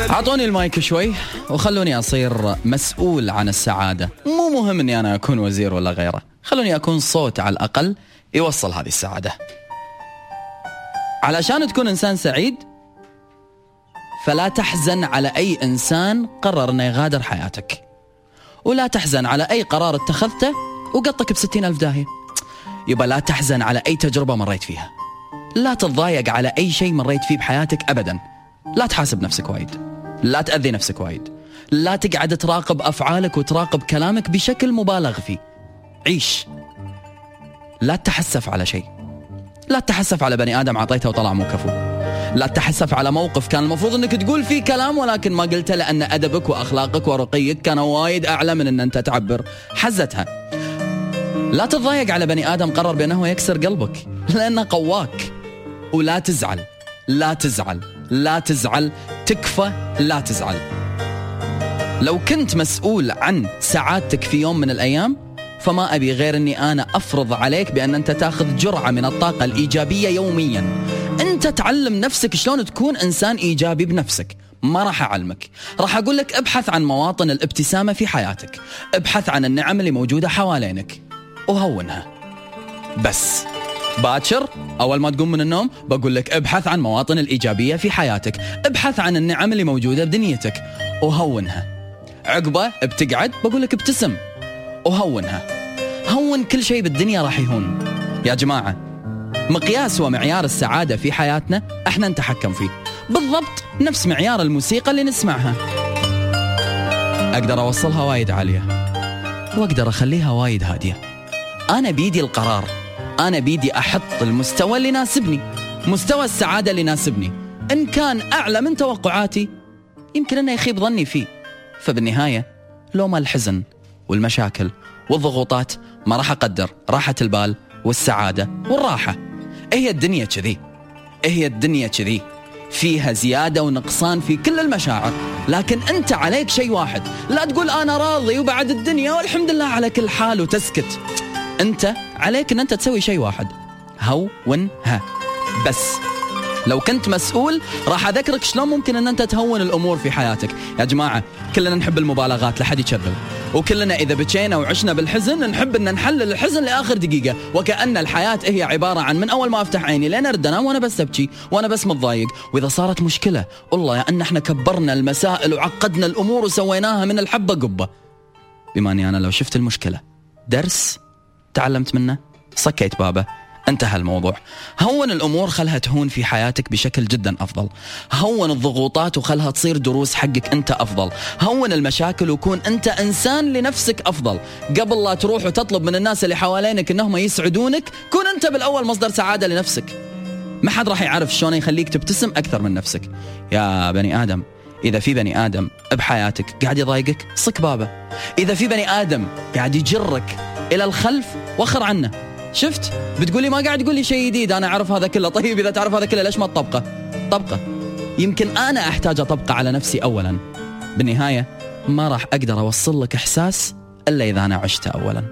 أعطوني المايك شوي وخلوني أصير مسؤول عن السعادة. مو مهم إني أنا أكون وزير ولا غيره خلوني أكون صوت على الأقل يوصل هذه السعادة. علشان تكون إنسان سعيد فلا تحزن على أي إنسان قرر إنه يغادر حياتك. ولا تحزن على أي قرار اتخذته وقطك بستين ألف داهية. يبقى لا تحزن على أي تجربة مريت فيها. لا تتضايق على أي شيء مريت فيه بحياتك ابدا. لا تحاسب نفسك وايد. لا تأذي نفسك وايد. لا تقعد تراقب أفعالك وتراقب كلامك بشكل مبالغ فيه. عيش. لا تتحسف على شيء. لا تتحسف على بني آدم عطيته وطلع مو كفو. لا تتحسف على موقف كان المفروض إنك تقول فيه كلام ولكن ما قلته لأن أدبك وأخلاقك ورقيك كان وايد أعلى من إن أنت تعبر. حزتها. لا تتضايق على بني آدم قرر بأنه يكسر قلبك. لأنه قواك. ولا تزعل. لا تزعل. لا تزعل تكفى لا تزعل. لو كنت مسؤول عن سعادتك في يوم من الأيام فما أبي غير أني أنا أفرض عليك بأن أنت تأخذ جرعة من الطاقة الإيجابية يوميا. أنت تعلم نفسك شلون تكون إنسان إيجابي بنفسك. ما راح أعلمك. راح أقول لك ابحث عن مواطن الابتسامة في حياتك. ابحث عن النعم اللي موجودة حوالينك. وهونها. بس. باكر؟ أول ما تقوم من النوم بقول لك ابحث عن مواطن الإيجابية في حياتك. ابحث عن النعم اللي موجودة بدنيتك. وهونها عقبه بتقعد بقول لك ابتسم. وهونها هون كل شيء بالدنيا راح يهون. يا جماعة مقياس ومعيار السعادة في حياتنا إحنا نتحكم فيه. بالضبط نفس معيار الموسيقى اللي نسمعها. أقدر أوصلها وايد عالية. وأقدر أخليها وايد هادية. أنا بيدي القرار. أنا بيدي أحط المستوى اللي يناسبني مستوى السعادة اللي يناسبني إن كان أعلى من توقعاتي يمكن أنه يخيب ظني فيه. فبالنهاية لو ما الحزن والمشاكل والضغوطات ما راح أقدر راحة البال والسعادة والراحة. هي الدنيا كذي هي الدنيا كذي. فيها زيادة ونقصان في كل المشاعر. لكن أنت عليك شيء واحد. لا تقول أنا راضي وبعد الدنيا والحمد لله على كل حال وتسكت. أنت عليك إن أنت تسوي شيء واحد. هونها بس. لو كنت مسؤول راح أذكرك شلون ممكن إن أنت تهون الأمور في حياتك. يا جماعة كلنا نحب المبالغات لحد يكذب وكلنا إذا بكينا وعشنا بالحزن نحب إن نحلل الحزن لآخر دقيقة. وكأن الحياة هي عبارة عن من أول ما أفتح عيني لين أرد أنام وأنا بس أبكي وأنا بس متضايق. وإذا صارت مشكلة والله يا أن إحنا كبرنا المسائل وعقدنا الأمور وسويناها من الحبة قبة. بما أني أنا لو شفت المشكلة. درس تعلمت منه؟ صكيت بابه. انتهى الموضوع. هون الأمور خلها تهون في حياتك بشكل جدا أفضل. هون الضغوطات وخلها تصير دروس حقك أنت أفضل. هون المشاكل وكون أنت إنسان لنفسك أفضل. قبل لا تروح وتطلب من الناس اللي حوالينك إنهم يسعدونك كون أنت بالأول مصدر سعادة لنفسك. ما حد راح يعرف شلون يخليك تبتسم أكثر من نفسك. يا بني آدم إذا في بني آدم بحياتك قاعد يضايقك صك بابه. إذا في بني آدم قاعد يجرك إلى الخلف وخر عنه. شفت؟ بتقولي ما قاعد تقول لي شيء جديد أنا أعرف هذا كله. طيب إذا تعرف هذا كله ليش ما تطبقه؟ طبقه. يمكن أنا أحتاج أطبقه على نفسي اولا. بالنهاية ما راح أقدر أوصل لك إحساس إلا إذا أنا عشته اولا.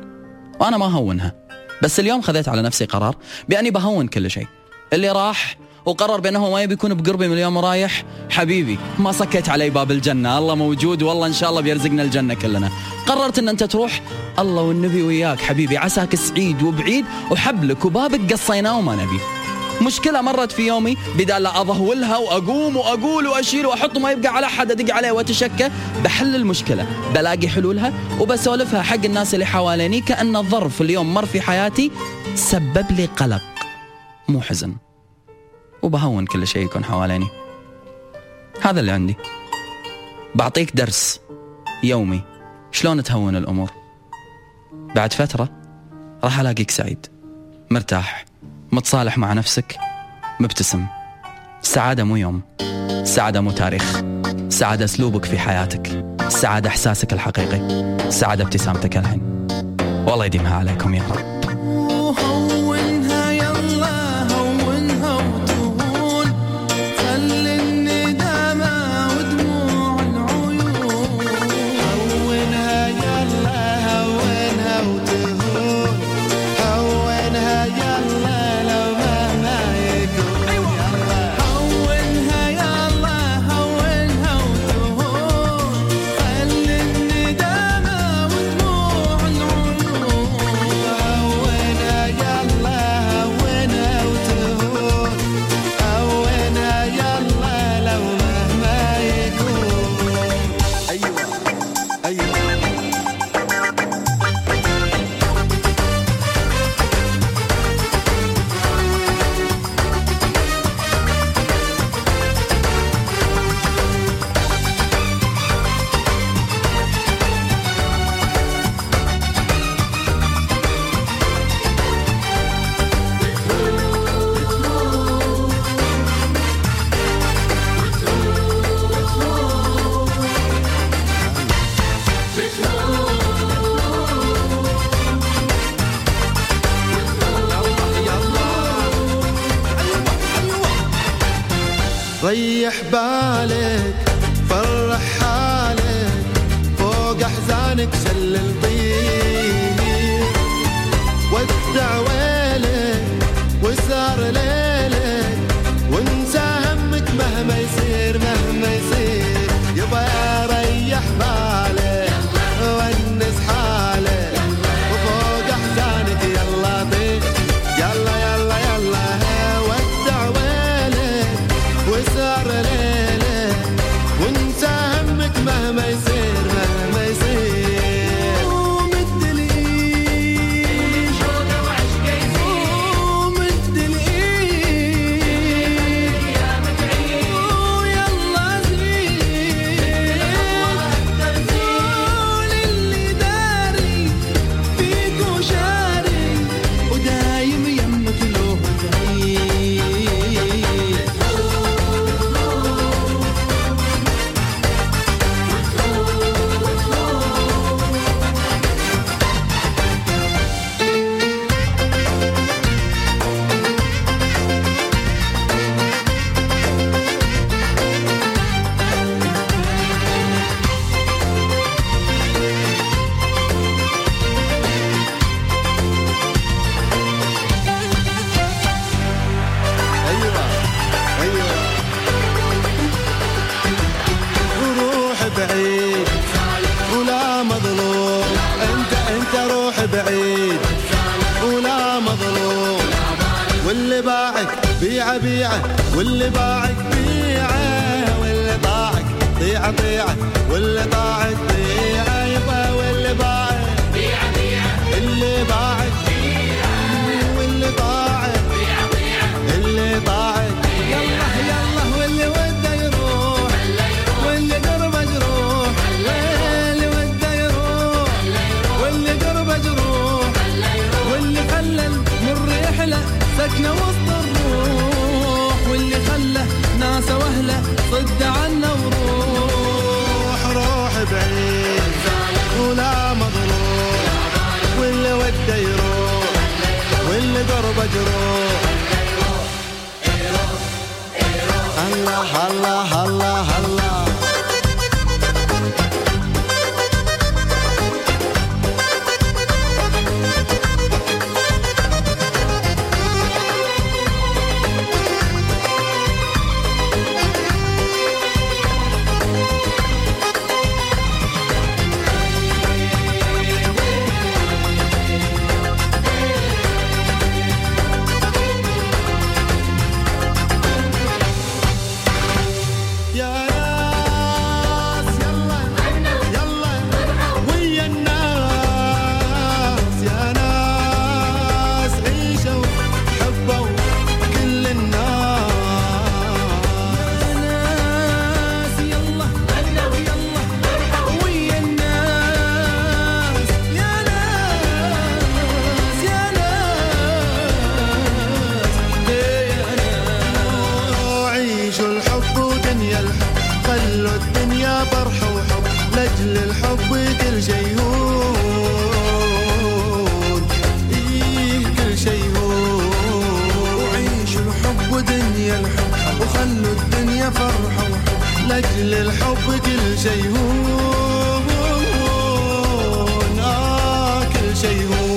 وأنا ما هونها. بس اليوم خذيت على نفسي قرار بأني بهون كل شيء. اللي راح وقرر بأنه ما يبي يكون بقربي من اليوم رايح. حبيبي ما صكيت علي باب الجنة. الله موجود والله إن شاء الله بيرزقنا الجنة كلنا. قررت إن أنت تروح؟ الله والنبي وياك حبيبي. عساك سعيد وبعيد وحبلك وبابك قصيناه وما نبي. مشكلة مرت في يومي بدال لا أظهولها وأقوم وأقول وأشيل وأحط ما يبقى على أحد أدق عليه وأتشكى. بحل المشكلة. بلاقي حلولها وبسولفها حق الناس اللي حواليني كأن الظرف اليوم مر في حياتي سبب لي قلق. مو حزن. وبهون كل شيء يكون حواليني. هذا اللي عندي. بعطيك درس يومي شلون تهون الأمور. بعد فترة راح ألاقيك سعيد مرتاح متصالح مع نفسك مبتسم. السعادة مو يوم السعادة مو تاريخ. السعادة أسلوبك في حياتك السعادة إحساسك الحقيقي السعادة ابتسامتك الحين. والله يديمها عليكم يا رب. ريح بالك. بيعه بيعه واللي باعك بيعه واللي طاعك طيعه طيعه واللي طاعك الفجر الله الله الله الله ينحو وخلوا الدنيا فرحوا لاجل الحب كل شي هون آه كل هون